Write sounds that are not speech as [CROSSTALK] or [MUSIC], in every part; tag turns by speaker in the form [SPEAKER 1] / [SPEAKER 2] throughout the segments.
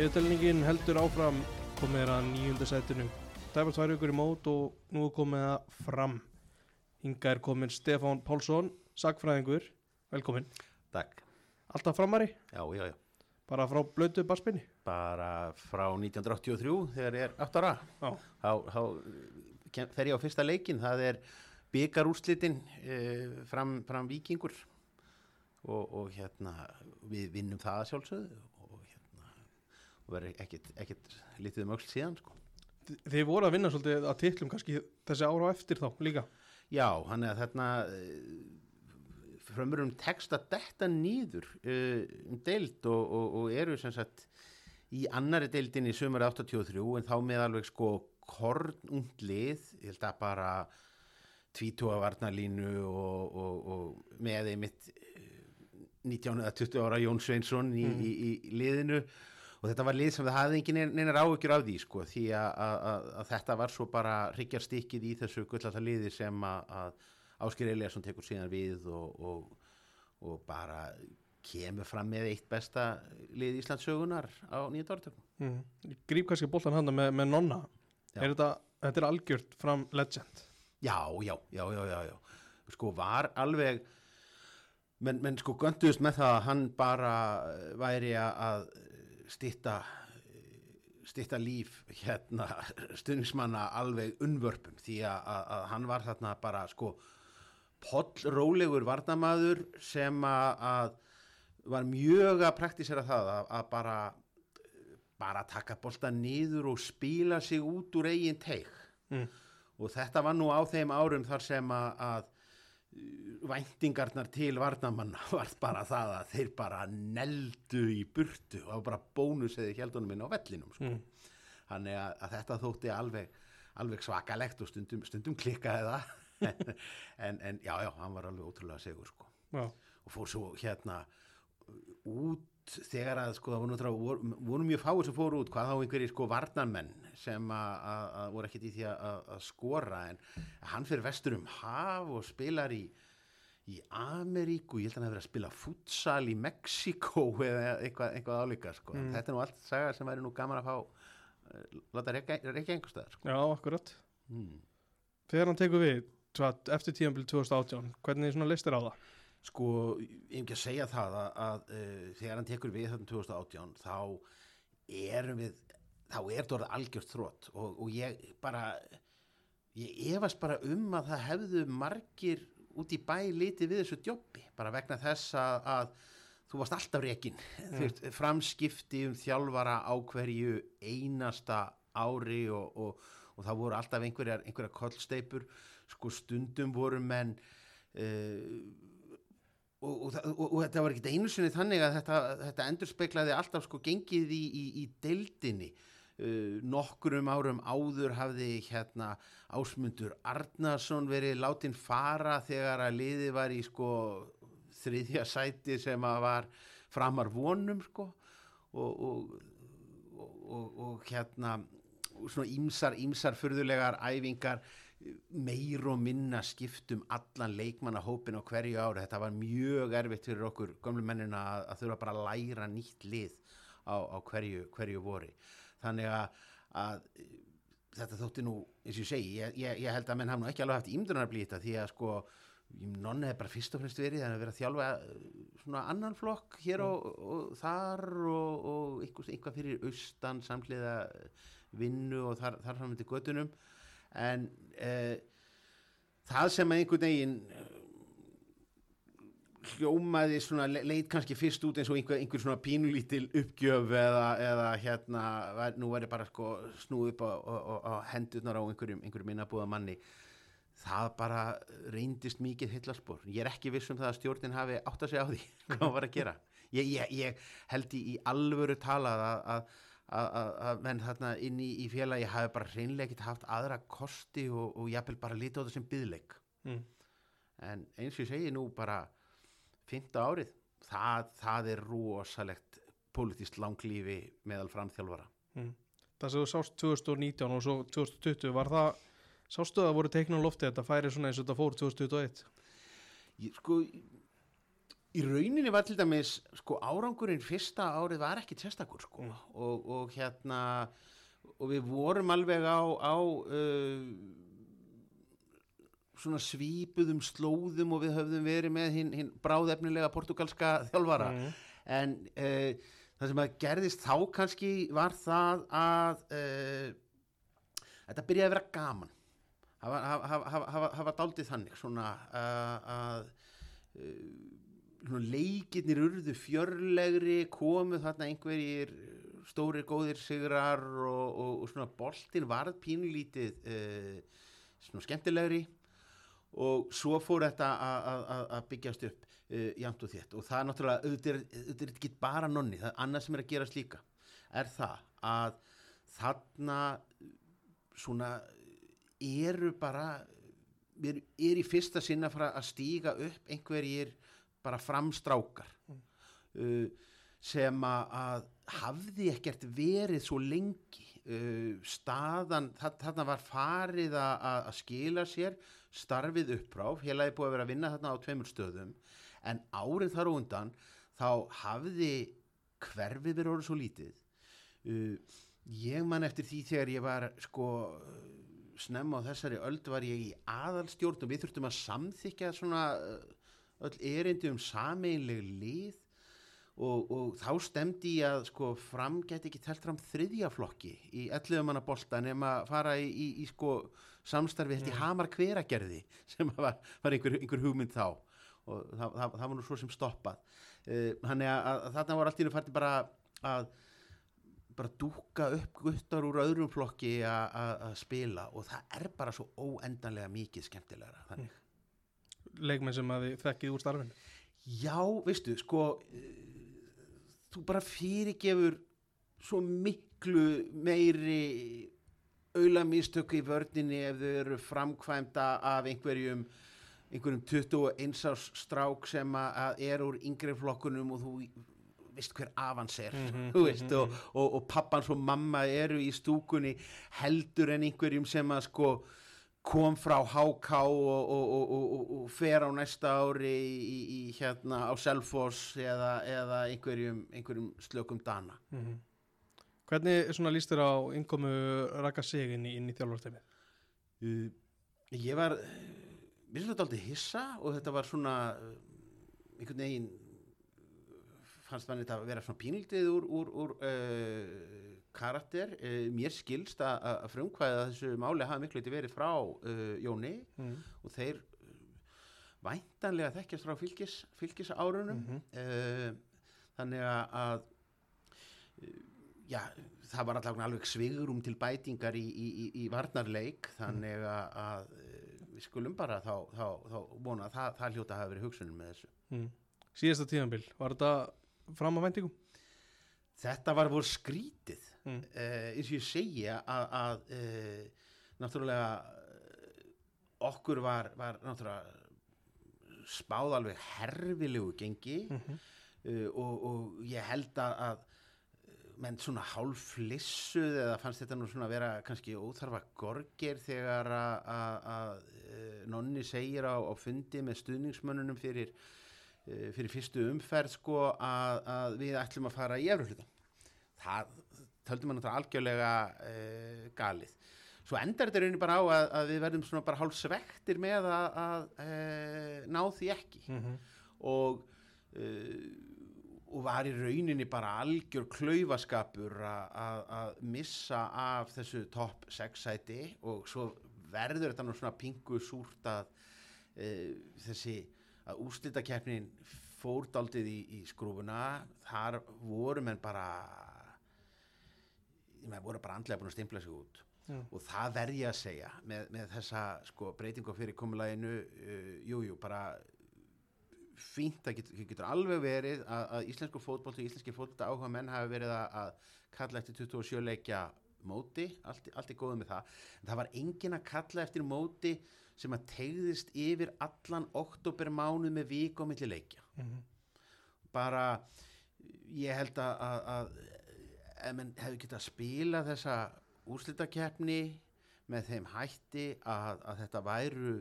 [SPEAKER 1] Niðurtelningin heldur áfram. Komið er að nýjunda sætinu. Dæfar tvær ykkur í mót og nú komið að fram. Hinga er komin Stefán Pálsson, sagfræðingur Velkomin,
[SPEAKER 2] Takk.
[SPEAKER 1] alltaf framari?
[SPEAKER 2] Já, já, já.
[SPEAKER 1] Bara frá blötu barspinni?
[SPEAKER 2] Bara frá 1983 þegar ég er 8 ára.
[SPEAKER 1] Já,
[SPEAKER 2] Þá, þá kem- fer ég á fyrsta leikin. Það er byggarúrslitin eh, fram, fram vikingur og, og hérna við vinnum það að sjálfsögðu og verður ekkert, litið um öll síðan sko.
[SPEAKER 1] Þið voru að vinna svolítið að titlum kannski þessi ára á eftir þá líka?
[SPEAKER 2] Já, hann er þarna frömmurum text að detta nýður uh, um deild og, og, og eru sem sagt í annari deildin í sömur 83 en þá með alveg sko kornund lið, ég held að bara tvítúa varnalínu og, og, og með einmitt eh, 19 eða 20 ára Jón Sveinsson í, í, í liðinu og þetta var lið sem það hafði engin neinar áhyggjur af því sko því að, þetta var svo bara hryggjarstykkið í þessu gullata liði sem að, Áskir Eliasson tekur síðan við og, og, og bara kemur fram með eitt besta lið Íslandssögunar á nýjönda áratökum.
[SPEAKER 1] mm. Ég Gríp kannski boltan handa með, með nonna er þetta, þetta er algjört fram legend
[SPEAKER 2] Já, já, já, já, já, já. Sko var alveg, menn, menn sko gönduðust með það að hann bara væri að stitta, stitta líf hérna stundismanna alveg unnvörpum því að, að, að hann var þarna bara sko pollrólegur varnamaður sem að, að var mjög að praktísera það að, að bara bara taka bolta niður og spila sig út úr eigin teik
[SPEAKER 1] mm.
[SPEAKER 2] og þetta var nú á þeim árum þar sem að, að væntingarnar til varnamanna [LAUGHS] var bara það að þeir bara neldu í burtu og það var bara bónus eða heldunum inn á vellinum sko. þannig að, að þetta þótti alveg, alveg svakalegt og stundum, stundum klikkaði það. [LAUGHS] En, en já, já, hann var alveg ótrúlega segur sko. Og fór svo hérna út þegar að sko það voru, náttúrulega- voru, mjög fáið sem fóru út hvað þá einhverjir sko varnarmenn sem að, voru ekkert í því að, skora en hann fyrir vestur um haf og spilar í í Ameríku, ég held að hann hefur verið að spila futsal í Mexiko [LAUGHS] eða eitthvað, eitthvað álíka sko. þetta er nú allt saga sem væri nú gaman að fá uh, láta reykja einhverstaðar sko.
[SPEAKER 1] já akkurat
[SPEAKER 2] mm.
[SPEAKER 1] Þegar hann tekur við eftir tíðanbíl 2018 hvernig svona listir á það?
[SPEAKER 2] Sko, ég hef ekki að segja það að, að uh, þegar hann tekur við þarna 2018 þá erum við þá er þetta orðið algjört þrótt og, og ég bara ég efast bara um að það hefðu margir út í bæ litið við þessu djópi, bara vegna þess að, að þú varst alltaf rekin. Mm. framskipti um þjálfara á hverju einasta ári og, og, og það voru alltaf einhverjar, einhverjar kollsteipur sko stundum voru menn uh, og, og, og, og þetta var ekkert einu sinni þannig að þetta, þetta endur speiklaði alltaf sko gengið í, í, í deildinni. Uh, nokkurum árum áður hafði hérna ásmundur Arnarsson verið látin fara þegar að liði var í sko þriðja sæti sem að var framar vonum sko og, hérna svona ímsar, ímsar furðulegar æfingar meir og minna skiptum allan leikmannahópin á hverju ári. Þetta var mjög erfitt fyrir okkur gömlu mennina að, að þurfa bara að læra nýtt lið á, á hverju, hverju vori. Þannig að, að þetta þótti nú, eins og ég segi ég, ég, ég held að menn hafa nú ekki alveg haft ímdunarblí þetta því að sko nonni hefur bara fyrst og fremst verið að vera að þjálfa eh, svona annan flokk hér og, og þar og, og eitthvað, eitthvað fyrir austan samhliða vinnu og þar, þar fram til göttunum en eh, það sem einhvern veginn eh, hljómaði svona le- leit kannski fyrst út eins og einhver, einhver svona pínulítil uppgjöf eða, eða hérna nú væri bara sko snúið upp á, á, á, hendurnar á einhverjum, einhverjum innabúða manni það bara reyndist mikið heillaspor ég er ekki viss um það að stjórnin hafi átt að segja á því [LAUGHS] hvað var að gera. Ég, ég, ég held í, í alvöru talað að, að, að, menn þarna inn í, í félagi hafi bara reynlega ekkert haft aðra kosti og, og jafnvel bara lítið á það sem byðleik
[SPEAKER 1] Mm.
[SPEAKER 2] en eins og ég segi nú bara fymta árið það, það er rosalegt politist langlífi meðal framþjálfara
[SPEAKER 1] Mm. Það sem þú sást 2019 og svo 2020 var það sástu að það voru teiknum lofti að þetta færi svona eins og þetta fór 2021
[SPEAKER 2] ég, sko í rauninni var til dæmis sko árangurinn fyrsta árið var ekki testakur sko
[SPEAKER 1] Mm.
[SPEAKER 2] og, og hérna og við vorum alveg á, á uh, svona svípuðum slóðum og við höfðum verið með hinn hin bráðefnilega portugalska þjálfara
[SPEAKER 1] Mm.
[SPEAKER 2] en uh, það sem að gerðist þá kannski var það að uh, þetta byrjaði að vera gaman hafa, hafa, hafa, hafa, daldið þannig svona uh, að uh, leikirnir urðu fjörlegri komu þarna einhverjir stórir góðir sigrar og, og, og svona boltin varð pínlítið uh, svona skemmtilegri. Og svo fór þetta að- byggjast upp uh, jæmt og þétt. Og það er náttúrulega auðvitað er, er ekki bara nonni, það er annað sem er að gerast líka. Er það að þarna svona eru bara er, er í fyrsta sinna að stíga upp einhverjir bara framstrákar uh, sem að, hafði ekkert verið svo lengi. Uh, staðan, þa- þarna var farið að, að skila sér starfið uppráf, heilaði búið að vera að vinna þarna á tveimur stöðum en árið þar undan þá hafði hverfið verið orðið svo lítið. Uh, ég man eftir því þegar ég var sko snemma á þessari öld var ég í aðalstjórn og við þurftum að samþykja svona uh, öll erindi um sameinleg lið og, og þá stemdi ég að sko fram geti ekki telt fram þriðja flokki í 11 manna bolta nema fara í, í, í sko samstarfi þetta í Hamar hveragerði [LAUGHS] sem var, var einhver, einhver hugmynd þá. Og það, það, það var nú svo sem stoppað. Uh, þannig að, að, að þarna voru allt í nú fætti bara að bara dúka upp guttar úr öðrum flokki að spila. Og það er bara svo óendanlega mikið skemmtilegra. Þannig
[SPEAKER 1] leikmenn sem að þið þekkið úr starfinu?
[SPEAKER 2] Já, veistu, sko uh, þú bara fyrirgefur svo miklu meiri auðlamístöku í vörninni ef þau eru framkvæmda af einhverjum einhverjum 21 árs strák sem að, er úr yngri flokkunum og þú veist hver avans er
[SPEAKER 1] Mhm, [LAUGHS]
[SPEAKER 2] þú veist, og, og, og pappans og mamma eru í stúkunni heldur en einhverjum sem að sko kom frá HK og, og, og, og, fer á næsta ári í, í, í hérna á Selfoss eða, eða einhverjum, einhverjum slökum dana
[SPEAKER 1] Mhm. Hvernig svona líst þér á innkomu Raka Sig inn í, í þjálfarstæmið?
[SPEAKER 2] uh, ég var mér finnst þetta aldrei hissa og þetta var svona uh, einhvern veginn fannst mann þetta að vera svona pínlítið úr, úr, úr uh, karakter uh, mér skilst að, að frumkvæða þessu máli hafa miklu eitthvað verið frá uh, Jóni
[SPEAKER 1] Mm.
[SPEAKER 2] og þeir uh, væntanlega þekkjast frá fylgis, fylgis árunum
[SPEAKER 1] Mhm.
[SPEAKER 2] þannig að, já, það var allavega alveg svigurum til bætingar í, í, í, í varnarleik þannig að, að við skulum bara þá, þá, þá vona að það, það hljóta að hafa verið hugsunum með þessu
[SPEAKER 1] Mm. Síðasta tíðanbíl, var þetta fram á vendingum?
[SPEAKER 2] Þetta var voru skrítið
[SPEAKER 1] Mm.
[SPEAKER 2] uh, eins og ég segja að, að uh, náttúrulega uh, okkur var, var náttúrulega spáð alveg herfilegu gengi
[SPEAKER 1] Mhm.
[SPEAKER 2] uh, og, og ég held að, að menn svona hálf flissuð eða fannst þetta nú svona vera kannski óþarfa gorgir þegar að, að, að nonni segir á, á fundi með stuðningsmönnunum fyrir, fyrir fyrstu umferð sko að, að við ætlum að fara í efruhlutan það töldum maður náttúrulega algjörlega uh, galið. Svo endar þetta raunin bara á að, að við verðum svona bara hálf svektir með að, að uh, ná því ekki.
[SPEAKER 1] Mm
[SPEAKER 2] og uh, og var í rauninni bara algjör klaufaskapur að missa af þessu topp 6 sæti og svo verður þetta nú svona pingu súrt að þessi að úrslitakeppnin fór daldið í, í skrúfuna. Þar voru menn bara menn voru bara andlega búin að stimpla sig út.
[SPEAKER 1] Já.
[SPEAKER 2] og það verð ég að segja með, með þessa sko, breytingu fyrir komulaginu uh, jú, jú, bara fínt, það getur, getur alveg verið að, að íslensku fótbolti, íslenski fótbolti áhuga menn hafi verið að, að kalla eftir 27 leikja móti, allt, allt er góð með það, en það var engin að kalla eftir móti sem að tegðist yfir allan oktober mánuð með vik og milli leikja
[SPEAKER 1] Mhm.
[SPEAKER 2] bara ég held að, að, að ef menn hefði getað að spila þessa úrslitakeppni með þeim hætti að, að þetta væru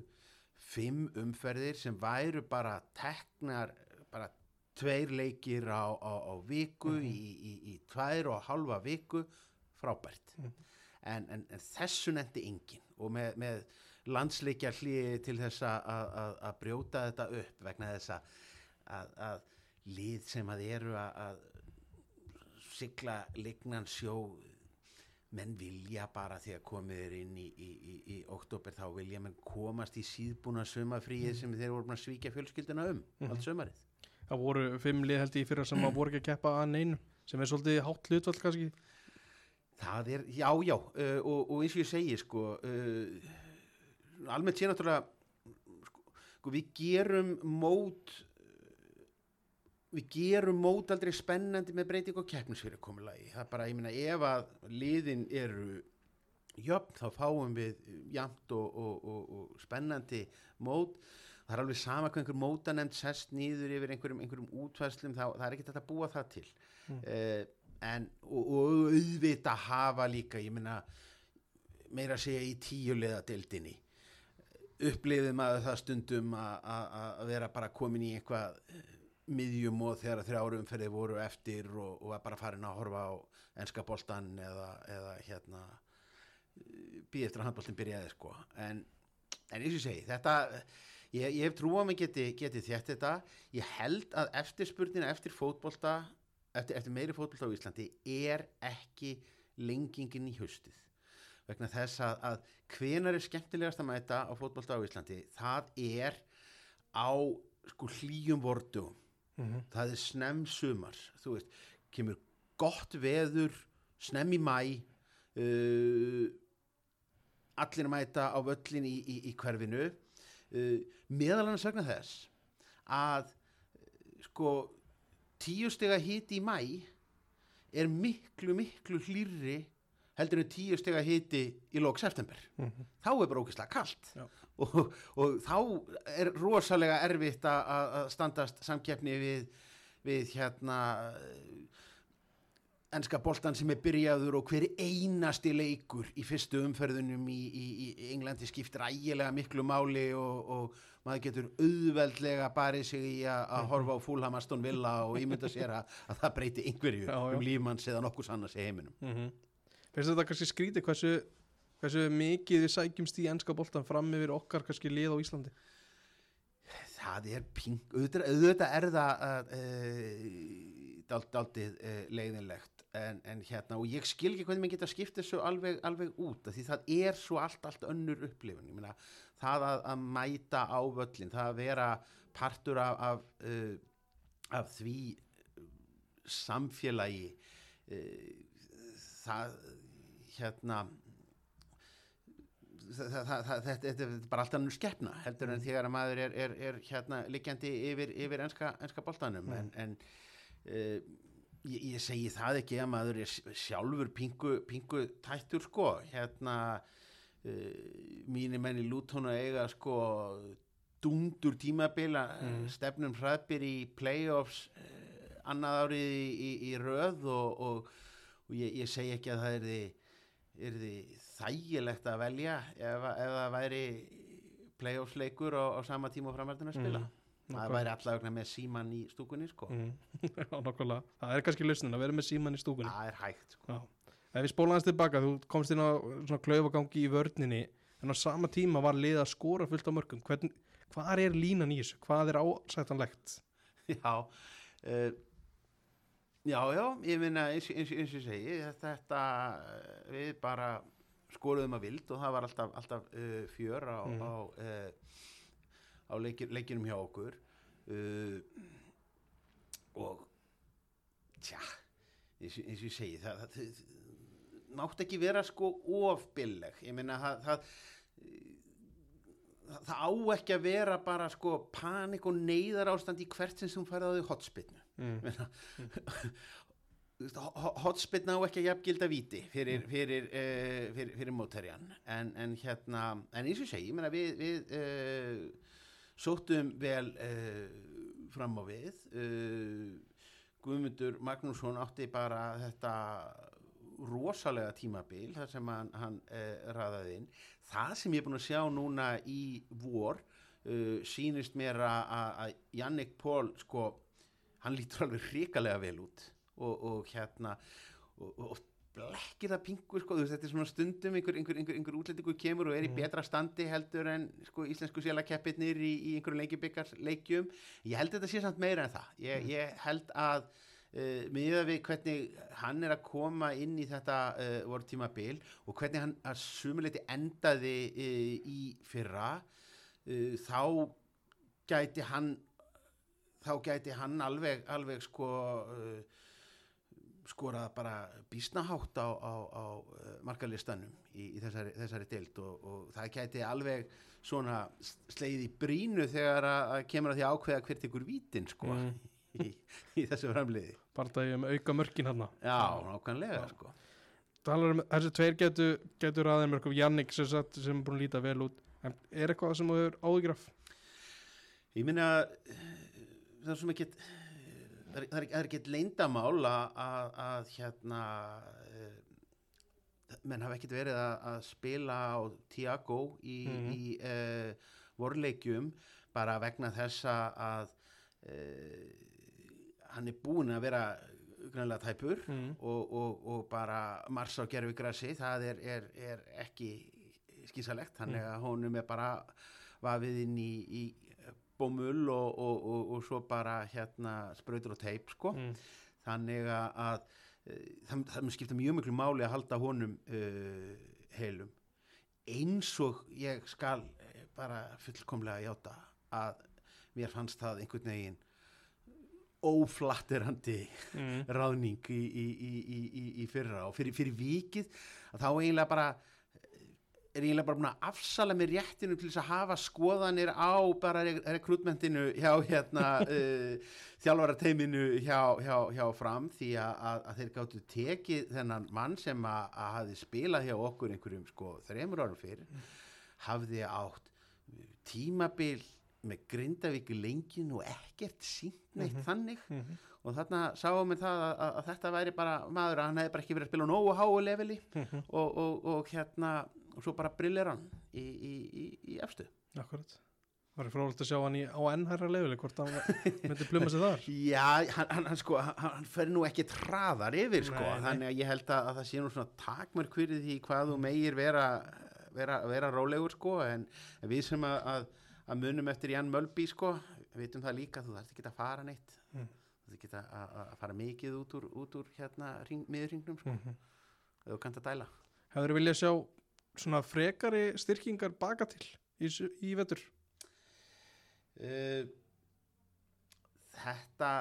[SPEAKER 2] fimm umferðir sem væru bara teknar bara tveir leikir á, á, á viku
[SPEAKER 1] Mhm.
[SPEAKER 2] í, í, í tvær og halva viku frábært
[SPEAKER 1] Mhm.
[SPEAKER 2] en, en, en þessu nefndi engin og með, með landsleikja hlýði til þess að, að, að- að brjóta þetta upp vegna þess að, lið sem að eru að, sigla lignan sjó menn vilja bara því að komið er inn í, í, í, í oktober þá vilja menn komast í síðbúna sumafríið sem þeir voru að svíkja fjölskylduna um
[SPEAKER 1] Mhm.
[SPEAKER 2] allt sumarið.
[SPEAKER 1] Það voru fimm lið held í fyrra sem að voru ekki að keppa að neinu sem er svolítið hátt hlutvall kannski.
[SPEAKER 2] Það er, já, já, uh, og, og eins og ég segi, sko, uh, almennt sé náttúrulega, sko, sko, við gerum mót, við gerum mót aldrei spennandi með breyting og keppnisfyrirkomulagi. Það er bara, ég meina, ef að liðin eru jöfn, þá fáum við jafnt og, og, og, og spennandi mót. Það er alveg sama hvað einhver mótanemnd sest nýður yfir einhverjum, einhverjum útvæslum, þá, það er ekki þetta að búa það til.
[SPEAKER 1] Mm.
[SPEAKER 2] Uh, en, og, auðvita hafa líka, ég meina meira að segja í tíulega deildinni upplifið maður það stundum að- vera bara komin í eitthvað eh, miðjum og þegar þrjárum fyrir voru eftir og, og bara farin að horfa á enska boltan eða, eða hérna býð eftir að handboltin byrjaði sko. En, en eins og segi þetta ég, ég hef trú á mig geti, geti þétt þetta. Ég held að eftirspurnin eftir fótbolta eftir, eftir meiri fótbolta á Íslandi er ekki lengingin í haustið vegna þess að, að hvenar er skemmtilegast að mæta á fótbolta á Íslandi? Það er á sko hlýjum vordum
[SPEAKER 1] Mhm.
[SPEAKER 2] það er snemm sumar þú veist, kemur gott veður snemm í mæ uh, allir mæta á völlin í, í, í hverfinu. Uh, meðal annars vegna þess að sko tíu stega hiti í mæ er miklu miklu hlýrri heldur en tíu stega hiti í lók september
[SPEAKER 1] Mhm.
[SPEAKER 2] þá er bara ógeðslega kalt
[SPEAKER 1] Já.
[SPEAKER 2] og, og þá er rosalega erfitt að- að að standast samkeppni við, við hérna enska boltan sem er byrjaður og hver einasti leikur í fyrstu umferðunum í, í, í Englandi skiptir ægilega miklu máli og, og maður getur auðveldlega barið sig í að að horfa á Fulham Aston Villa og ímynda sér að, að það breyti einhverju
[SPEAKER 1] Já, já.
[SPEAKER 2] um lífmanns eða nokkuð annars í heiminum
[SPEAKER 1] Mhm. Finnst þetta kannski skrítið hversu, hversu mikið við sækjumst í enska boltan fram yfir okkar kannski lið á Íslandi?
[SPEAKER 2] Það er ping, auðvitað, er það uh, dalt, daldið uh, leiðinlegt. En, en hérna, og ég skil ekki hvernig maður geta skipt þessu alveg, alveg út því það er svo allt, allt önnur upplifun. Meina, það að, að mæta á völlin, það að vera partur af af, uh, af því samfélagi það hérna það, það, það, þetta, þetta er bara alltaf nú skeppna heldur en þegar að maður er, er, er hérna liggjandi yfir, yfir enska, enska boltanum. En, en uh, ég, ég segi það ekki að maður er sjálfur pingu, pingu tættur sko. Hérna uh, mínir menn í Lúton að eiga sko dundur tímabila mm. stefnum hraðbyr í playoffs uh, annað árið í, í, í röð og, og, og ég, ég segi ekki að það er því er því þægilegt að velja ef, ef það væri playoffs leikur á, á sama tíma og framverðin að spila
[SPEAKER 1] Mm,
[SPEAKER 2] það væri allavega með síman í stúkunni sko.
[SPEAKER 1] mm. [LAUGHS] Já, nokkulega Það er kannski lausnin að vera með síman í stúkunni
[SPEAKER 2] það er hægt sko.
[SPEAKER 1] Já. Ef við spóla hans tilbaka, þú komst inn á svona klaufagangi í vörninni en á sama tíma var lið að skora fullt á mörgum Hvern, hvað er línan í þessu? Hvað er ásættanlegt? [LAUGHS]
[SPEAKER 2] já uh, já, já, ég minna eins, eins, eins og segi þetta eh, við bara skoruðum að vild og það var alltaf, alltaf uh, fjör á,
[SPEAKER 1] Mhm.
[SPEAKER 2] á, uh, á leikir, leikinum hjá okkur. Uh, og tja eins, og- ég segi það, það, það mátt ekki vera sko ofbilleg ég meina það, það það, á ekki að vera bara sko panik og neyðar ástand í hvert sem þú því hotspinnu
[SPEAKER 1] Mm.
[SPEAKER 2] hotspinna á ekki að jafngilda víti fyrir, fyrir, uh, fyrir, fyrir mótærjan en, en hérna en eins og segi, ég meina við, við uh, sóttum vel uh, fram á við. Uh, Guðmundur Magnússon átti bara þetta rosalega tímabil þar sem hann, hann uh, raðaði inn. Það sem ég er búin að sjá núna í vor uh, sýnist mér að Jannik Pól sko hann lítur alveg hrikalega vel út og, og hérna og, og, blekkir það pingu sko, veist, þetta er svona stundum einhver, einhver, einhver, einhver útlendingu kemur og er í
[SPEAKER 1] Mhm.
[SPEAKER 2] betra standi heldur en sko, íslensku sélakeppirnir í, í einhverjum leikjubikarleikjum ég held þetta sé samt meira en það ég,
[SPEAKER 1] Mhm.
[SPEAKER 2] ég held að uh, miða við hvernig hann er að koma inn í þetta uh, voru tímabil og hvernig hann að sumuleiti endaði uh, í fyrra þá gæti hann þá gæti hann alveg, alveg sko uh, skorað bara bísnahátt á, á, á uh, markalistanum í, í þessari, þessari deild og, og það gæti alveg svona sleið í brínu þegar að, að kemur að því að ákveða hvert ykkur vítin sko
[SPEAKER 1] Mm.
[SPEAKER 2] í, í þessu framliði.
[SPEAKER 1] Bardagi um auka mörkin hann
[SPEAKER 2] já, nákvæmlega
[SPEAKER 1] Já.
[SPEAKER 2] sko.
[SPEAKER 1] Um þessi tveir getur getur aðeins mörgum Jannik sem, sem er búin að líta vel út. En er eitthvað sem þú hefur áðugraf
[SPEAKER 2] Ég minna ekki það er, það er, það er ekki leyndamál að, að, að hérna uh, menn hafa ekkert verið að, að spila á Tiago í,
[SPEAKER 1] Mhm.
[SPEAKER 2] í uh, vorleikjum bara vegna þessa að uh, hann er búinn að vera grannlega tæpur
[SPEAKER 1] mm.
[SPEAKER 2] og, og, og bara mars á gerfigrassi það er, er, er ekki skísalegt, þannig að honum er bara vafið inn í, í bómull og, og, og, og svo bara hérna sprautur og teip sko,
[SPEAKER 1] Mm.
[SPEAKER 2] þannig að, uh, það, það skipta mjög miklu máli að halda honum uh, heilum eins og ég skal eh, bara fullkomlega játa að mér fannst það einhvern veginn óflatterandi
[SPEAKER 1] Mm. [LAUGHS]
[SPEAKER 2] ráðning í, í, í, í, í, í fyrra og fyrir, fyrir vikið að þá eiginlega bara er eiginlega bara búin að afsala mér réttinu til þess að hafa skoðanir á bara re rekrútmentinu hjá hérna uh, [LAUGHS] þjálfarateiminu hjá, hjá, hjá fram því að, að, þeir gáttu tekið þennan mann sem að, að hafi spilað hjá okkur einhverjum sko þreymur árum fyrir hafði átt tímabil með Grindavík lengin og ekkert sínt neitt þannig
[SPEAKER 1] Mhm.
[SPEAKER 2] og þarna sáum við það að, að, þetta væri bara maður að hann hefði bara ekki verið að spila á nógu háu leveli
[SPEAKER 1] Mhm.
[SPEAKER 2] og, og, og hérna og svo bara brillir hann í, í, í, í efstu.
[SPEAKER 1] Akkurat. Það er frólægt að sjá hann í, á ennhærra lefili hvort hann myndi pluma sig þar. [LAUGHS]
[SPEAKER 2] Já, hann, hann, sko hann, hann fer nú ekki traðar yfir sko.
[SPEAKER 1] Nei, nei.
[SPEAKER 2] þannig að ég held að, að það sé nú svona takmörk fyrir því hvað þú meir vera vera, vera rólegur sko. En, við sem að, að, að munum eftir Jan Mölby sko, vitum það líka þú þarft ekki að fara neitt.
[SPEAKER 1] Mm.
[SPEAKER 2] þú þarft ekki að, fara mikið út úr, út úr hérna ring, miðurringnum sko,
[SPEAKER 1] mm
[SPEAKER 2] ef þú kannt að dæla.
[SPEAKER 1] Hefur viljað sjá svona frekari styrkingar baka til í, í vetur?
[SPEAKER 2] Uh, þetta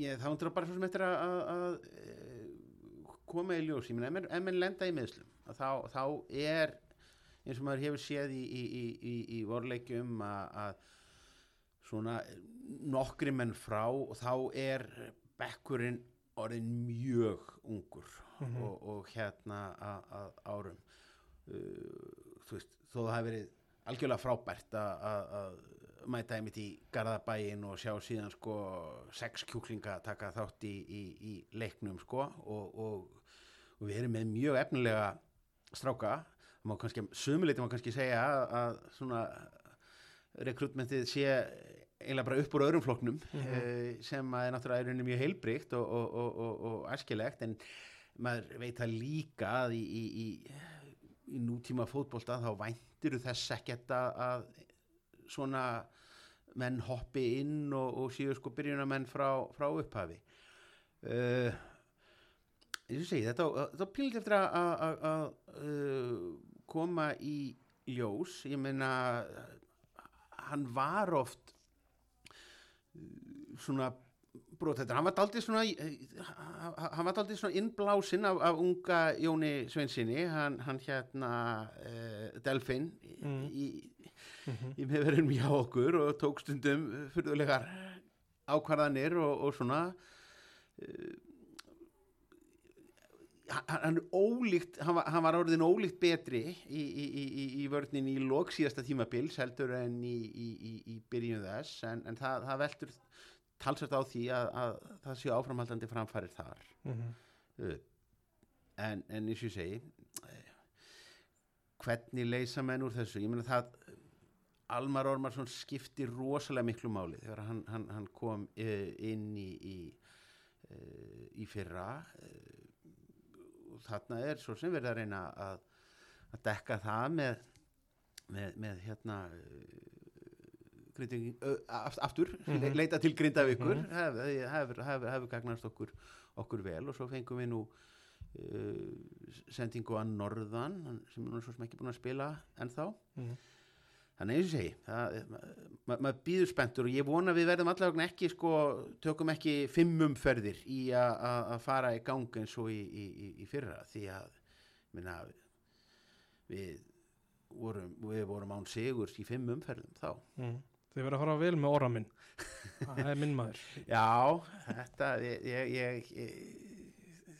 [SPEAKER 2] ég, þá undir bara svo sem eftir að, að, að eh, koma í ljós. Ég menn- ef menn lenda í meðslum þá, þá er eins og maður hefur séð í, í, í, vorleikjum að svona nokkri menn frá og þá er bekkurinn orðin mjög ungur
[SPEAKER 1] Mhm.
[SPEAKER 2] og, og hérna að, árum uh, þú veist, þó það hafi verið algjörlega frábært að, mæta einmitt í Garðabæin og sjá síðan sko sex kjúklinga taka þátt í, í, í leiknum sko og, og, og við erum með mjög efnilega stráka það má kannski, sumuleiti má kannski segja að, að svona rekrutmentið sé eiginlega bara upp úr öðrum flokknum mm sem að er náttúrulega í rauninni mjög heilbrygt og, og, og, og, og æskilegt en maður veit það líka að í, í, í, í nútíma fótbolta þá væntir þess ekkert að, að svona menn hoppi inn og, og séu sko byrjunamenn frá, frá upphafi. Uh, segi þetta, þetta pílit eftir að, uh, koma í ljós. Ég meina hann var oft uh, svona brotettur, hann var daldið svona eh, hann var daldið svona innblásinn af, af unga Jóni Sveinsinni hann, hann hérna uh, Delfin
[SPEAKER 1] Mm.
[SPEAKER 2] í,
[SPEAKER 1] Mhm.
[SPEAKER 2] í meðverðinum hjá okkur og tók stundum fyrðulegar ákvarðanir og, og svona uh, hann, er ólíkt hann var, hann var orðin ólíkt betri í, í, í, í, í vörnin í lok síðasta tímabils heldur en í, í, í, í byrjun þess en, en það, það veltur talsvært á því að, að það séu áframhaldandi framfærir þar.
[SPEAKER 1] Mhm.
[SPEAKER 2] uh, en, en eins og ég segi eh, hvernig leysa menn úr þessu? Ég meina það Almar Ormarsson skipti rosalega miklu máli þegar hann, hann, hann kom uh, inn í í, í fyrra. Uh, og þarna er svo sem verið að reyna að, að dekka það með með, með hérna grinding, aftur mm -hmm. leita til grindavíkur mm -hmm. hefur hef, hef, gagnast okkur, okkur vel og svo fengum við nú sendingu að Norðan sem er svo sem ekki búin að spila ennþá mm -hmm. Þannig að ég segi, maður ma býður spenntur og ég vona við verðum allavega ekki, sko, tökum ekki fimmumferðir í að fara í gang eins og í, í, í fyrra því að, minna, við vorum, við vorum án sigurs í fimmumferðum þá. Mm.
[SPEAKER 1] Þið verður að fara vel með orra minn, það er minn maður. [LAUGHS]
[SPEAKER 2] Já, þetta, ég, ég, ég,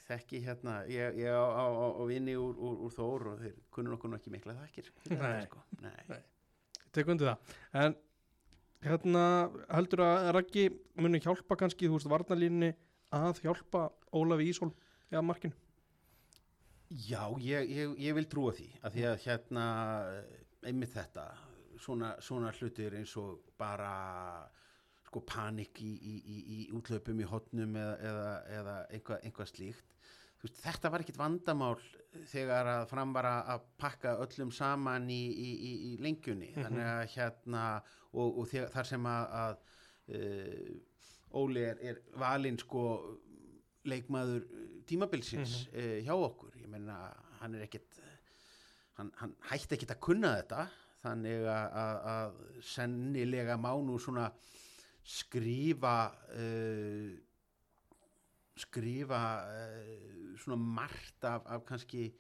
[SPEAKER 2] þekki hérna, ég á, vinni úr, úr, úr Þór og þeir kunnur okkur ekki mikla þakkir.
[SPEAKER 1] Nei, sko. nei. nei tek undir það. En hérna heldur að Raggi muni hjálpa kannski þú veist varnalínni að hjálpa Ólafi Ísól eða markinu?
[SPEAKER 2] Já, ég, ég, ég vil trúa því að því að hérna einmitt þetta svona, svona hlutir eins og bara sko panik í, í, í, í útlöpum í hotnum eða, eða, eða einhvað, einhvað slíkt veist, þetta var ekkit vandamál þegar að fram var að pakka öllum saman í, í, í, í lengjunni mm -hmm. þannig að hérna og, og þegar, þar sem að, að uh, Óli er, er valinn sko leikmaður tímabilsins mm -hmm. uh, hjá okkur ég menna hann er ekkit hann, hann hætti ekkit að kunna þetta þannig að, að, að sennilega má nú svona skrifa uh, skrifa uh, svona margt af, af kannski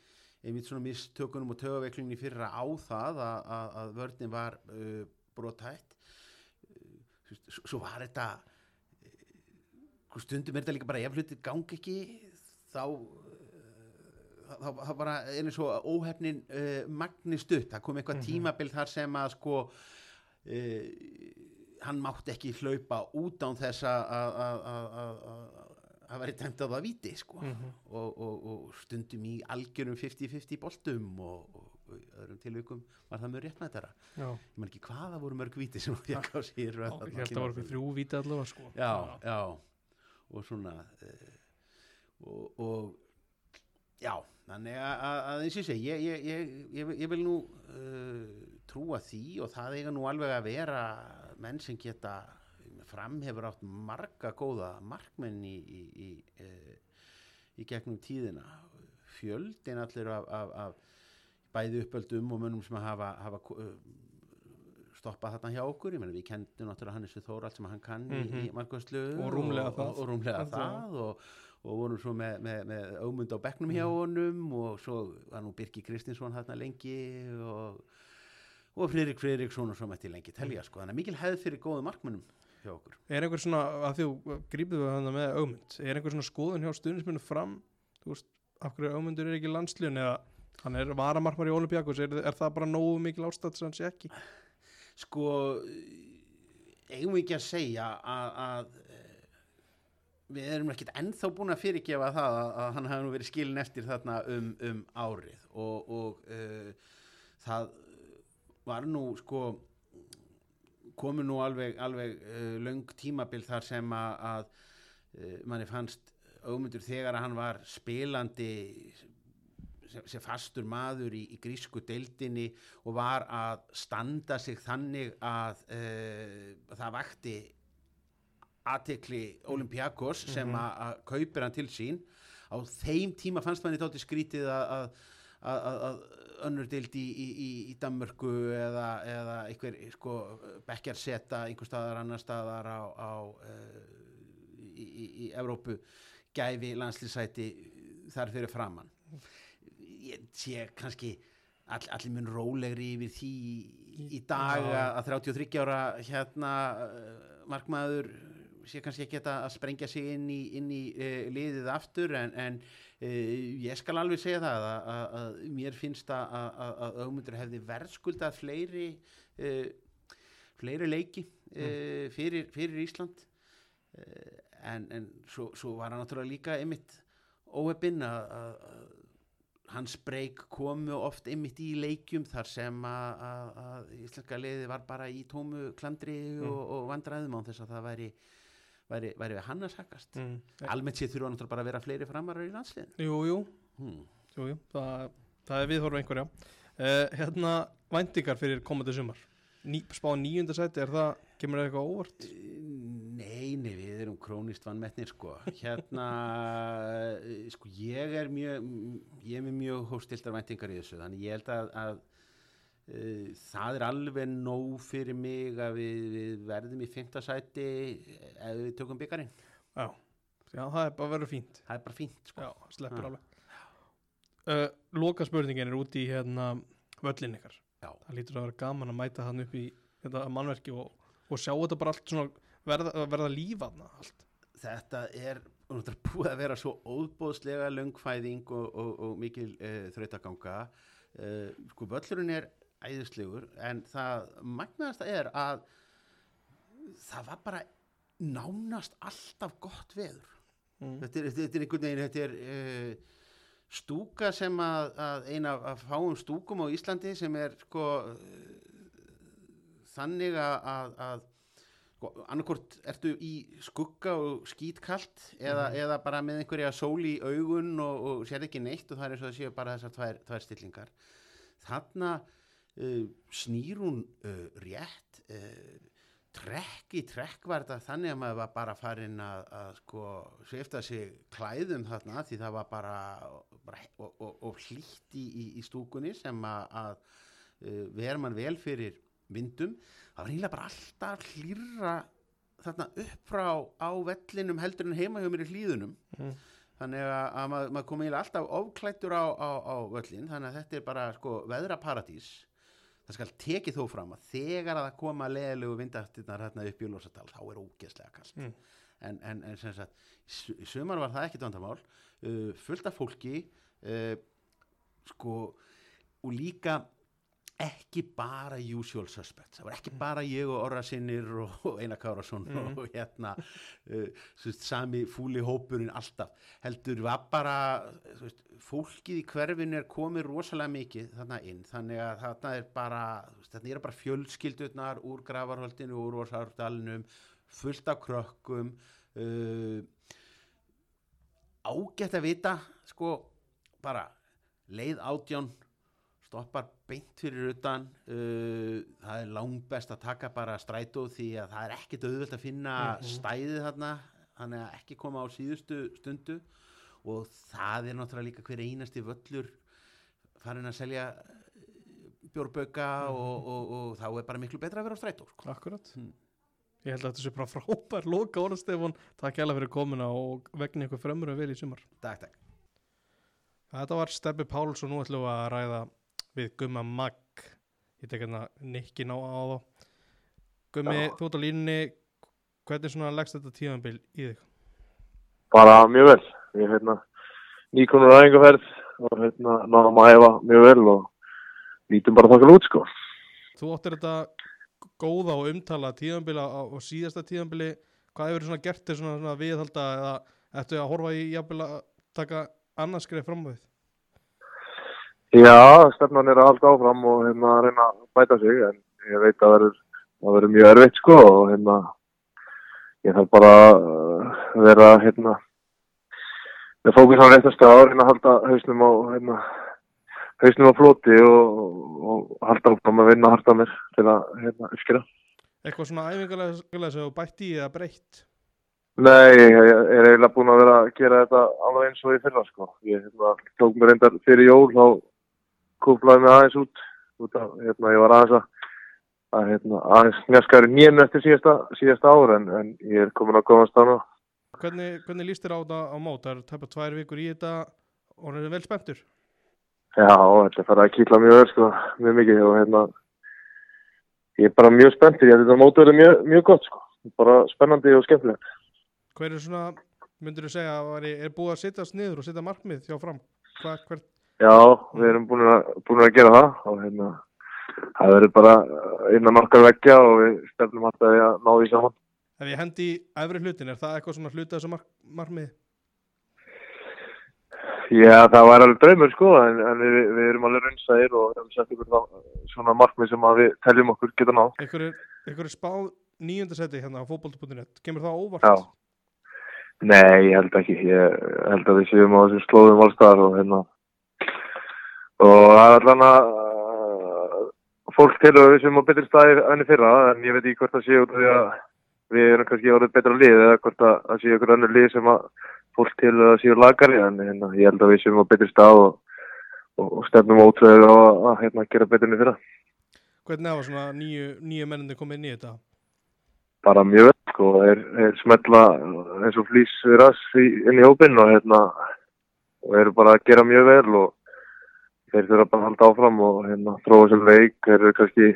[SPEAKER 2] einmitt svona mistökunum og tögaveiklunni fyrra á það að, að, að vörðin var uh, brotætt uh, svo var þetta stundum er þetta líka bara ef hlutir gangi ekki þá þá bara eins og óhefnin magnist upp, það kom eitthvað mm -hmm. tímabild þar sem að sko hann mátti ekki hlaupa út án þess að það væri tæmt að það viti sko. mm -hmm. og, og, og stundum í algjörum 50-50 boltum og, og öðrum tilvíkum var það mjög rétt með þetta ég man ekki hvaða voru mörg viti sem það
[SPEAKER 1] ekki á sér ég held að það voru þrjú viti allavega sko.
[SPEAKER 2] já, já og svona uh, og já, þannig að eins og ég segi ég, ég, ég, ég vil nú uh, trúa því og það eiga nú alveg að vera menn sem geta fram hefur átt marga góða markmenn í, í, í, e, í gegnum tíðina fjöldin allir af, af, af bæði uppöldum og mönnum sem hafa, hafa e, stoppað þarna hjá okkur, ég menna við kendum náttúrulega Hannes Þór allt sem hann kann mm -hmm. í, í mhm. markværslu
[SPEAKER 1] og rúmlega það
[SPEAKER 2] og, og, rúmlega það og, og vorum svo með, með, með aumund á bekknum hjá mhm. honum og svo var nú Birki Kristinsson þarna lengi og og Fririk Fririksson og svo mætti lengi telja sko, þannig að mikil hefð fyrir góðu markmennum hjá okkur
[SPEAKER 1] Er einhver svona, að því grípið við hann með augmynd, er einhver svona skoðun hjá stuðnismennu fram, þú veist af hverju augmyndur er ekki landslíun eða hann er varamarmar í Olympiakos, er, er það bara nógu mikil ástætt sem hann sé ekki?
[SPEAKER 2] Sko eigum við ekki að segja að, að eh, við erum ekkert ennþá búin að fyrirgefa það að, að hann hafi nú verið skilin eftir þarna um, um árið og, og uh, það var nú sko komu nú alveg, alveg uh, löng tímabil þar sem að, að uh, manni fannst augmyndur þegar að hann var spilandi sem, sem fastur maður í, í grísku deildinni og var að standa sig þannig að uh, það vakti aðtekli Olympiakos sem mm -hmm. að, að kaupir hann til sín á þeim tíma fannst manni þátti skrítið að að önnur dild í, í, í Danmörku eða, eða einhver sko, bekkjarseta einhver staðar annar staðar á, á uh, í, í Evrópu gæfi landslýsæti þar fyrir framann ég sé kannski all, allir mun rólegri yfir því í dag að 33 ára hérna uh, markmaður sé kannski ekki að sprengja sig inn í, inn í uh, liðið aftur en, en Uh, ég skal alveg segja það að, að, að mér finnst að, að augmundur hefði verðskuldað fleiri uh, fleiri leiki mm. fyrir, fyrir Ísland en, en svo, svo var hann náttúrulega líka einmitt óhefinn að hans breyk komu oft einmitt í leikjum þar sem að, íslenska liði var bara í tómu klandri og, og vandræðum án þess að það væri væri, væri við hann að sakast
[SPEAKER 1] mm.
[SPEAKER 2] almennt séð þurfa náttúrulega bara að vera fleiri framarar í landsliðin
[SPEAKER 1] Jú, jú,
[SPEAKER 2] hmm.
[SPEAKER 1] jú, jú. Það, það er viðhorf einhverja uh, Hérna, væntingar fyrir komandi sumar Ný, Spá nýjunda sæti, er það, kemur það eitthvað óvart?
[SPEAKER 2] Nei, nei, við erum krónist vannmettnir sko hérna eh, sko ég er mjög ég er mjög hóstiltar væntingar í þessu þannig ég held að, að það er alveg nóg fyrir mig að við, við verðum í fymta sæti ef við tökum byggarinn
[SPEAKER 1] Já, já það er bara vera fínt.
[SPEAKER 2] Það er bara fínt sko.
[SPEAKER 1] Já, sleppur
[SPEAKER 2] Já.
[SPEAKER 1] alveg. Uh, Loka spurningin er úti í hérna völlin ykkar.
[SPEAKER 2] Já.
[SPEAKER 1] Það lítur að vera gaman að mæta hann upp í þetta mannverki og, og sjá þetta bara allt svona verða, verða lífaðna allt.
[SPEAKER 2] Þetta er búið að vera svo óbóðslega löngfæðing og, og, og mikil uh, þrautaganga. Uh, sko völlurinn er æðislegur en það magnaðasta er að það var bara nánast alltaf gott veður.
[SPEAKER 1] Mm.
[SPEAKER 2] þetta er, þetta er einhvern veginn þetta er uh, stúka sem að, að eina af, fáum stúkum á Íslandi sem er sko uh, þannig að, að, að sko, annarkort ertu í skugga og skítkalt eða, eða bara með einhverja sól í augun og, og sér ekki neitt og það er eins og það séu bara þessar tvær, tvær stillingar. Þarna snýr hún uh, rétt uh, trekk í trekk var þetta þannig að maður var bara farin að, að sko svifta sig klæðum þarna því það var bara, bara og, og, og hlýtt í, í, stúkunni sem að, að uh, ver mann vel fyrir vindum. Það var eiginlega bara alltaf hlýra þarna upp frá á vellinum heldur en heima hjá mér í hlýðunum
[SPEAKER 1] Mm.
[SPEAKER 2] þannig að, að maður, maður kom eiginlega alltaf ofklættur á, á, á völlin þannig að þetta er bara sko veðraparadís það skal tekið þó fram að þegar að það koma leðilegu vindaftirnar hérna upp í Lósadal þá er ógeðslega kallt
[SPEAKER 1] Mm.
[SPEAKER 2] en, en, en sem sagt í sumar var það ekkit vandamál uh, fullt af fólki uh, sko og líka ekki bara usual suspects. Það var ekki bara ég og Orra Sinnir og, Einar Kárasson
[SPEAKER 1] Mhm.
[SPEAKER 2] og hérna uh, veist, sami fúli hópurinn alltaf. Heldur var bara veist, fólkið í hverfinu er komið rosalega mikið þarna inn. Þannig að þarna er bara veist, þarna er bara fjölskyldurnar úr gravarholtinu úr Rósardalnum fullt af krökkum uh, ágætt að vita sko bara leið átján stoppar beint fyrir utan uh, það er langbest að taka bara strætó því að það er ekkit auðvöld að finna
[SPEAKER 1] Mhm.
[SPEAKER 2] stæðið þarna þannig að ekki koma á síðustu stundu og það er náttúrulega líka hver einasti völlur farin að selja bjórböka og, og, og þá er bara miklu betra að vera á strætó sko.
[SPEAKER 1] Akkurat
[SPEAKER 2] Mm.
[SPEAKER 1] Ég held að þetta sé bara frábær loka orða Stefán Takk hjá fyrir komuna og vegna ykkur fremur að vel í sumar
[SPEAKER 2] Takk, takk.
[SPEAKER 1] Þetta var Steppi Páls og nú ætlum við að ræða við Gumma Mag. Ég tek hérna nikkin á, á þá Gummi, þú ert á línunni. Hvernig svona leggst þetta tíðanbil í þig?
[SPEAKER 3] bara mjög vel. Ég er hérna nýkonur aðeingaferð og hérna náðum að hefa mjög vel og lítum bara þokkar út sko.
[SPEAKER 1] Þú áttir þetta góða og umtala tíðanbila á, á síðasta tíðanbili Hvað hefur svona gert þér svona, svona viðhalda eða ættu að horfa í jafnvel að taka annars greið fram á við?
[SPEAKER 3] Já, stefnan er að halda áfram og hérna að reyna að bæta sig en ég veit að það verður mjög erfitt sko og hérna ég þarf bara að vera hérna með fókus á reyna að halda hausnum á hérna hausnum á floti og, og halda áfram að vinna harta mér til að hérna uppskýra
[SPEAKER 1] Eitthvað svona æfingarlega sem þú bætt í eða breytt?
[SPEAKER 3] Nei, ég ég er eiginlega búin að vera að gera þetta alveg eins og í fyrra sko. Ég hérna, tók mér reyndar fyrir jól þá kúplaði mig aðeins út, út af, hérna, ég var aðeins að, að hérna, aðeins njaskari nýjum eftir síðasta, síðasta ár en, en ég er komin að komast þannig.
[SPEAKER 1] Hvernig, hvernig líst þér á þetta á mót? Það eru tæpa tvær vikur í þetta og hann er vel spenntur.
[SPEAKER 3] Já, þetta fara að kýtla mjög vel sko, mjög mikið og hérna, ég er bara mjög spenntur, ég held að þetta mót verið mjög, mjög gott sko, bara spennandi og skemmtilegt.
[SPEAKER 1] Hver er svona, myndur þú segja, er búið að sittast niður og setja markmið hjá fram? Hva, hver,
[SPEAKER 3] Já, við erum búin að, búin að gera það og hérna, það verður bara innan okkar veggja og við stefnum alltaf að ná því saman.
[SPEAKER 1] ef ég hendi í efri hlutin, er það eitthvað svona hluta þessu mark, markmið?
[SPEAKER 3] Já, það var alveg draumur sko, en, en við, við erum alveg raunsæðir og hefum sett ykkur þá svona markmið sem að við teljum okkur geta náð.
[SPEAKER 1] Ykkur er, er spáð nýjöndasetti hérna á fótbolti.net Kemur það óvart?
[SPEAKER 3] Já. Nei, ég held ekki. Ég held að við séum á þessum slóðum allstaðar og hérna og það er allan að uh, fólk við séum á betri staði enn í fyrra, en ég veit ekki hvort það sé út af því að við erum kannski orðið betra lið eða hvort að það sé ykkur önnur lið sem að fólk telur að séu lagari, en hérna, ég held að við séum á betri stað og, og, og stefnum ótrúið á að hérna, gera betur enn í fyrra.
[SPEAKER 1] Hvernig hafa svona nýju, nýju mennindi komið inn í þetta?
[SPEAKER 3] bara mjög vel sko, þeir, þeir smetla eins og flýs rass í, inn í hópinn og hérna og eru bara að gera mjög vel og þeir þurfa bara að halda áfram og hérna þróa sem leik, þeir eru kannski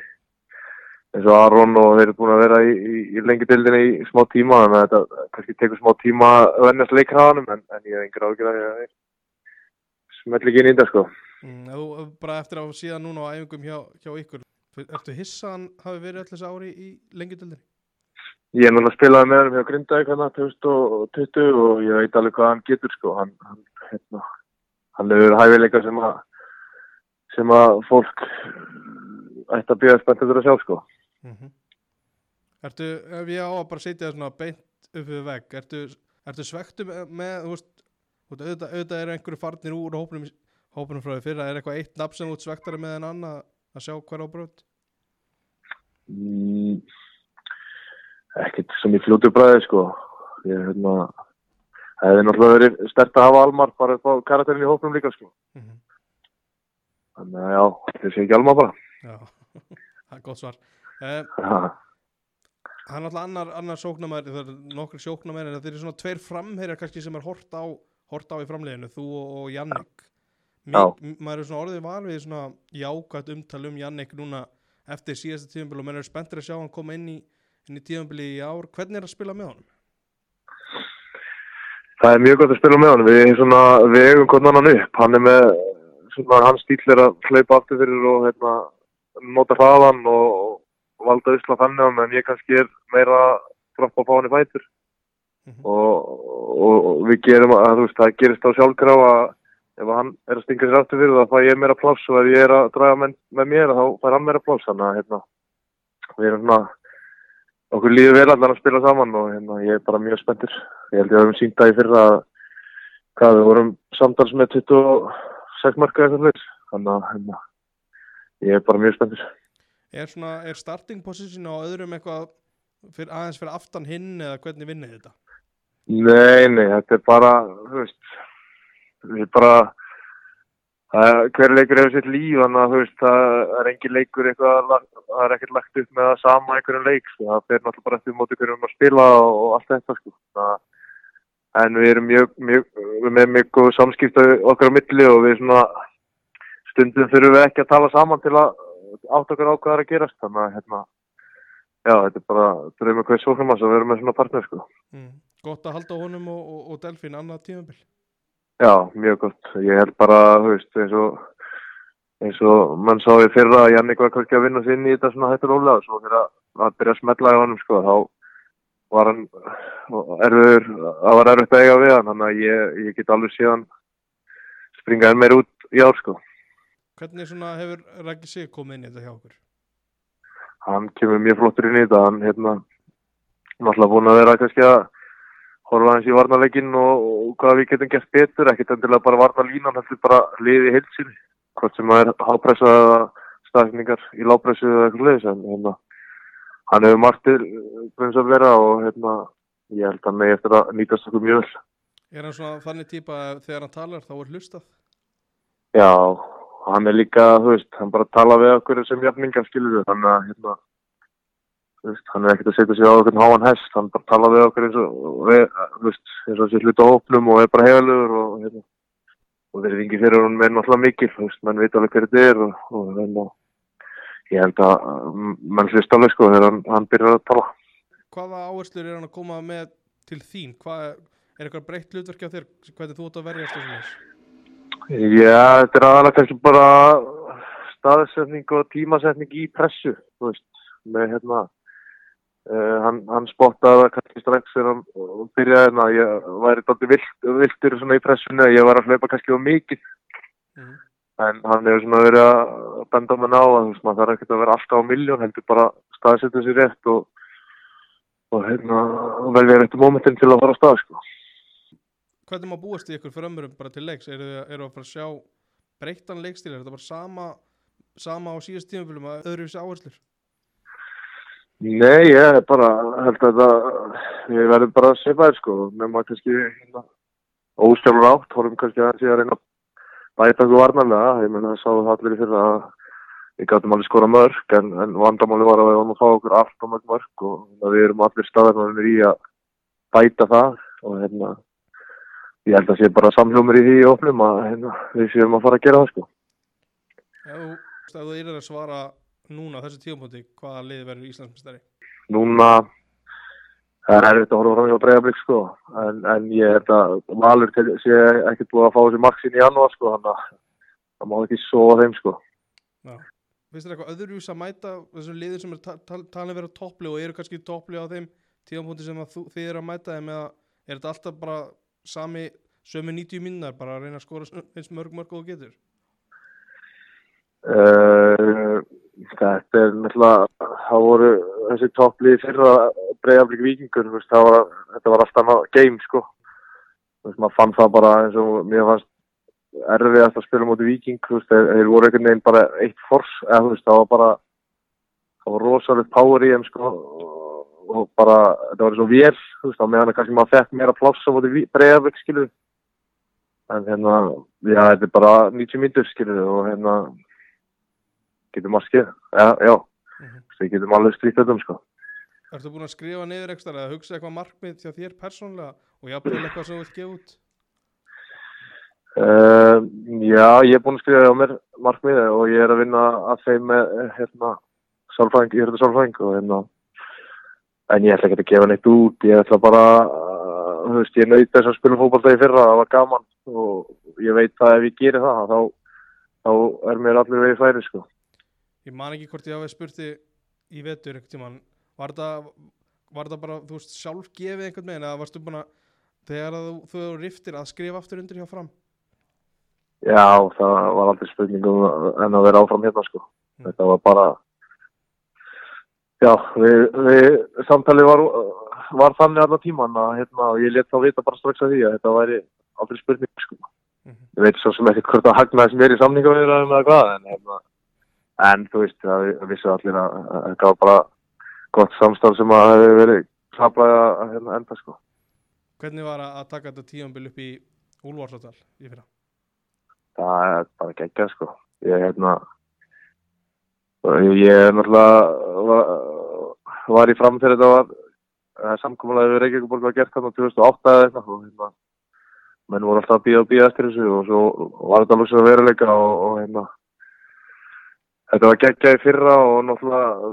[SPEAKER 3] eins og Aron og þeir eru búin að vera í, í, í lengi dildinni í smá tíma þannig að þetta kannski tekur smá tíma að vennast leikræðanum en, en ég hef engur ágjör að þeir smetla ekki inn í þetta sko.
[SPEAKER 1] Mm, þú bara eftir að síðan núna á æfingum hjá, hjá ykkur Ertu hissan hafi verið allir þessi ári í lengjudöldinni?
[SPEAKER 3] Ég er núna að spilaði með hann hjá Grindavík hann 2020 og ég veit alveg hvað hann getur sko. Hann, hann, hérna, hann hefur hæfileika sem að, sem að fólk ætti að bíða spennt fyrir að sjá sko.
[SPEAKER 1] Mm -hmm. Ertu, ef ég á að bara setja það svona beint upp við vegg, ertu, ertu svektu með, með þú veist, auðvitað, auðvitað eru einhverju farnir úr hópunum, hópunum frá því fyrra, er eitthvað eitt nafn sem ert svektari með en annað að sjá hver á brönd?
[SPEAKER 3] Mm, ekkert sem í fljótu bræði sko. Ég, hérna, hefði náttúrulega verið stert að hafa Almar bara upp á karakterin í hópunum líka sko.
[SPEAKER 1] Mm -hmm.
[SPEAKER 3] Þannig að já, þetta sé ekki Almar bara.
[SPEAKER 1] Já, [LAUGHS] það er gott svar.
[SPEAKER 3] Já.
[SPEAKER 1] Það er náttúrulega annar, annar sóknarmæður, það er nokkur sóknarmæður en það eru svona tveir framherjar kannski sem er hort á, hort á í framleginu, þú og, og Jannik. Maður er svona orðið var við svona jákvæmt umtal um Jannik núna eftir síðasta tíðanbíl og maður er spenntur að sjá hann koma inn í, inn í tíðanbíli í ár. Hvernig er að spila með honum?
[SPEAKER 3] Það er mjög gott að spila með hann. Við, svona, við eigum hvern annan upp. Hann er með, hans stíl er að hlaupa aftur fyrir og hérna, nota hraðan og, valda usla þannig á meðan ég kannski er meira að droppa að fá hann í fætur.
[SPEAKER 1] Mhm.
[SPEAKER 3] Og, og, og við gerum að, þú veist, það gerist á sjálfkrafa að ef hann er að stinga sér aftur fyrir það, þá fæ ég meira pláss og ef ég er að draga menn með mér, þá fær hann meira pláss. Þannig að, hérna, við erum svona, okkur líður vel allan að spila saman og hérna, ég er bara mjög spenntur. Ég held ég að við höfum sínt það í fyrra að hvað við vorum samtals með 26 marka eitthvað hlut. Þannig að hérna, ég er bara mjög spenntur.
[SPEAKER 1] Er, svona, er starting position á öðrum eitthvað fyrir, aðeins fyrir aftan hinn eða hvernig vinnið þetta?
[SPEAKER 3] Nei, nei, þetta er bara, þú veist, við erum bara, það, hver leikur hefur sitt líf, þannig að það er engin leikur eitthvað, það er ekkert lagt upp með það sama einhverjum leik, sko, það fer náttúrulega bara eftir móti hverjum að spila og, og allt þetta, sko. Það, en við erum mjög, mjög, við erum með mjög góð samskipta okkar á milli og við svona, stundum þurfum við ekki að tala saman til að átt okkar á hvað er að gerast, þannig að, hérna, já, þetta er bara, dröymur hvað svo fyrir maður að vera með svona partner, sko.
[SPEAKER 1] Mm. Gott að halda honum og, og, og Delfín annað tíðanbíl.
[SPEAKER 3] Já, mjög gott. Ég held bara, þú veist, eins og eins og mann sá í fyrra að Jannik var kannski að vinna sér inn í þetta svona hættur ólega og svo þegar að byrja að smetla í honum sko, þá var hann erfiður, það var erfitt að eiga við hann, þannig að ég, ég get alveg síðan springa enn meir út í ár sko.
[SPEAKER 1] Hvernig svona hefur Raggi Sig komið inn í þetta hjá okkur?
[SPEAKER 3] Hann kemur mjög flottur inn í þetta, hann hérna náttúrulega búin að vera kannski að horfa hans í varnarleikin og, og hvað við getum gert betur, ekkert endilega bara varnarlínan, þetta er bara liði heilsinni, hvort sem það er hápressa eða staðningar í lápressu eða eitthvað leiðis, en hérna, hann hefur margtir brunns að vera og hérna, ég held að megi eftir að nýtast okkur mjög vel.
[SPEAKER 1] Er hann svona þannig típa þegar hann talar þá er hlustað?
[SPEAKER 3] Já, hann er líka, þú veist, hann bara tala við okkur sem jafningar skilur við, þannig að hérna, þú veist, hann er ekkert að setja sig á okkur háan hest, hann bara tala við okkur eins og, við, þú veist, eins og sé hluta opnum og er bara hefalugur og hérna, og þeir ringi fyrir hún með náttúrulega mikil, þú veist, menn veit alveg hver þetta er og, og hérna, ég held að mm, menn hlust alveg sko þegar hann, hann byrjar að tala.
[SPEAKER 1] Hvaða áherslur er hann að koma með til þín? Hvað er, eitthvað breytt hlutverki á þér? Hvernig þú ert að verjast þessum þess?
[SPEAKER 3] Já, þetta er aðalega kannski bara staðsetning og tímasetning í pressu, þú veist, með hérna, Uh, hann, hann spottaði kannski strax þegar hann byrjaði að ég væri dálítið vilt, viltur svona í pressunni að ég var að hlaupa kannski á mikið
[SPEAKER 1] Mhm.
[SPEAKER 3] En hann hefur svona verið að benda mann á að maður þarf ekkert að vera alltaf á miljón heldur bara staðsetja sér rétt og, og hérna velja réttu mómentin til að fara á stað sko.
[SPEAKER 1] Hvernig má búast í ykkur frömmurum bara til leiks? Eru þið eru að sjá breyttan leikstíl? Er þetta bara sama, sama á síðast tímafélum að öðruvísi áherslur?
[SPEAKER 3] Nei, ég er bara held að það ég verður bara að sefa þér sko nema kannski hérna, óstjálfur átt horfum kannski að sé að reyna að bæta okkur varnarlega, ég menna það sáðu allir í fyrra að við gætum alveg skora mörg en, en vandamáli var að við varum að fá okkur allt og mörg mörg og við erum allir staðarnarnir í að bæta það. Og hérna ég held að sé bara samhljómur í því í opnum að hérna, við séum að fara að gera það sko.
[SPEAKER 1] Þú, ef þú er að svara núna á þessu tífamóti, hvaða lið verður Íslandsmestari?
[SPEAKER 3] núna það er erfitt að horfa fram hjá Breiðablík sko. En, en ég held að Valur sé ekkert búið að fá þessi marksin í janúar sko þannig að það má ekki sofa þeim sko.
[SPEAKER 1] Finnst þér eitthvað öðruvísi að mæta þessum liðin sem er ta ta talin vera toppli og eru kannski toppli á þeim tífamóti sem að þú, þið eru að mæta þeim eða er þetta alltaf bara sami sömu 90 minnar bara að reyna að skora eins mörg mörg og getur?
[SPEAKER 3] uh, þetta er náttúrulega það voru þessi topplið fyrra Breiðablík vikingur það var, þetta var alltaf game sko. Veist, maður fann það bara eins og mér fannst erfiðast að spila mútið viking þeir, voru einhvern veginn bara eitt fors eða veist, það var bara það var rosalegt power í þeim sko og, og bara, þetta var svo vél þú veist, á meðan að kannski maður fekk meira pláss á mútið Breiðablík skilur en hérna, já, þetta er bara 90 mítur skilur og hérna getur maður skeið, já, já
[SPEAKER 1] Mhm.
[SPEAKER 3] við getum alveg strýtt þetta sko
[SPEAKER 1] Ertu búin að skrifa niður ekstra eða hugsa eitthvað markmið hjá þér persónlega og jafnvel eitthvað sem þú vilt gefa út?
[SPEAKER 3] Uh, já, ég er búinn að skrifa á mér markmiði og ég er að vinna að þeim með eh, hérna, sálfræðing, ég er þetta sálfræðing og hérna en ég ætla ekki að gefa neitt út ég ætla bara, uh, þú veist, ég nöyt þess að spila fótballtagi fyrra, það var gaman og ég veit að ef ég gerir það þá, þá er mér allir vegið færi sko.
[SPEAKER 1] Ég man ekki hvort ég hafi spurt þig í vetur einhvern tímann, var þetta var þetta bara, þú veist, sjálf gefið einhvern veginn eða varstu búin að þegar að þú, þú riftir að skrifa aftur undir hjá fram
[SPEAKER 3] Já, það var aldrei spurningum en að vera áfram hérna sko. Þetta var bara Já, við, við samtalið var, var þannig allar tíman að hérna, ég let þá vita bara strax að því að þetta væri aldrei spurning sko.
[SPEAKER 1] Mhm.
[SPEAKER 3] Ég veit svo sem ekkert hvort að hagnaðis mér í samningavirðaðum eða hvað en, hérna, en þú veist, það við- vissu allir að að þetta var bara gott samstarf sem að hefði verið saflaði að hérna, enda sko.
[SPEAKER 1] Hvernig var að að taka þetta tíðanbíl upp í Úlfarsáttal í fyrra?
[SPEAKER 3] það er bara geggjað sko ég hérna ég er náttúrulega var, var í fram þegar þetta var uh, samkomulega við Reykjavík var gert á 2008 eða eitthvað og hérna menn voru alltaf að býða og býða eftir þessu og svo var þetta alveg svo veruleika og, og hérna þetta var geggjað í fyrra og náttúrulega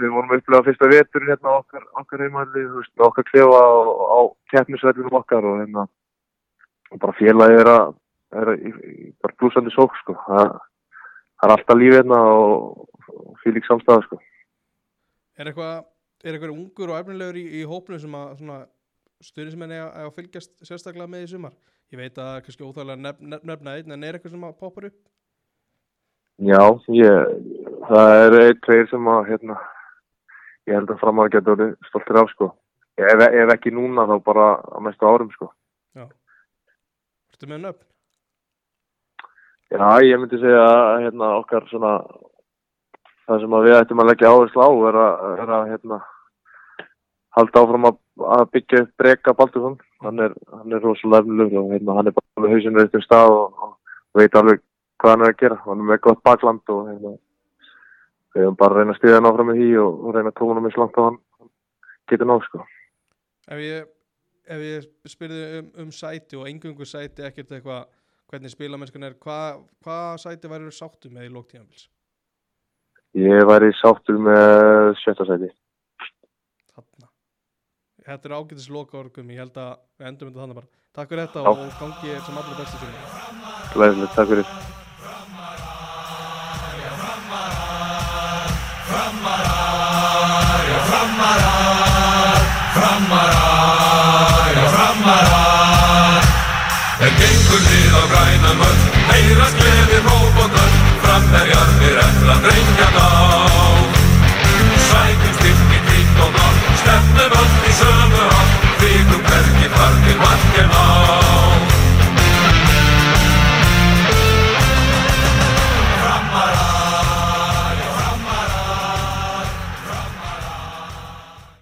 [SPEAKER 3] við vorum upplegað fyrsta veturinn hérna okkar, okkar heimalli, þú veist, okkar klefa á keppnisvellinum okkar og hérna og bara félagið er að er í bara blúsandi sók sko. það, það er alltaf líf hérna og, og fylg samstæða sko.
[SPEAKER 1] Er eitthvað, er eitthvað ungur og efnilegur í, í hópnu sem að svona stuðnismenn eiga eiga að fylgjast sérstaklega með í sumar? Ég veit að kannski óþægilega nef, nef, nefna einn en er eitthvað sem að poppar upp?
[SPEAKER 3] Já, ég, það er einn tveir sem að hérna, ég held að fram að geta orðið stoltir af sko. ef, ef ekki núna þá bara á mestu árum sko.
[SPEAKER 1] Ertu með nöfn?
[SPEAKER 3] Já, ég myndi segja að hérna, okkar svona það sem að við ættum að leggja áherslu á er að, er að hérna, halda áfram að, að byggja breyka Baldursson hann er, hann er rosalega efnilegur og hérna, hann er bara með hausinu eftir stað og, og veit alveg hvað hann er að gera hann er með gott bakland og hérna, við höfum bara að reyna að stiða hann áfram með því og, og reyna að tóna hann eins langt og hann getur náð sko.
[SPEAKER 1] Ef ég, ef ég spyrði um, um sæti og engungu sæti ekkert eitthvað hvernig spilamennskan er, hvað hva sæti væri sáttu með í lóktíðanbils?
[SPEAKER 3] Ég væri sáttur með sjötta sæti.
[SPEAKER 1] Þarna. Þetta er ágætis loka orgum, ég held að við endum þetta þannig bara. Takk fyrir þetta
[SPEAKER 3] Já.
[SPEAKER 1] og, gangi sem allra bestu sem.
[SPEAKER 3] Læðilegt, takk fyrir.
[SPEAKER 4] framara, já framara En gengur þið á græna mörg, heyrast gleðir hóp og drögg Framverjarnir eftir að drengja ná Sækjum styrk í tík og blá, stefnum allt í sömu á Fríkum bergi, parkir, margir á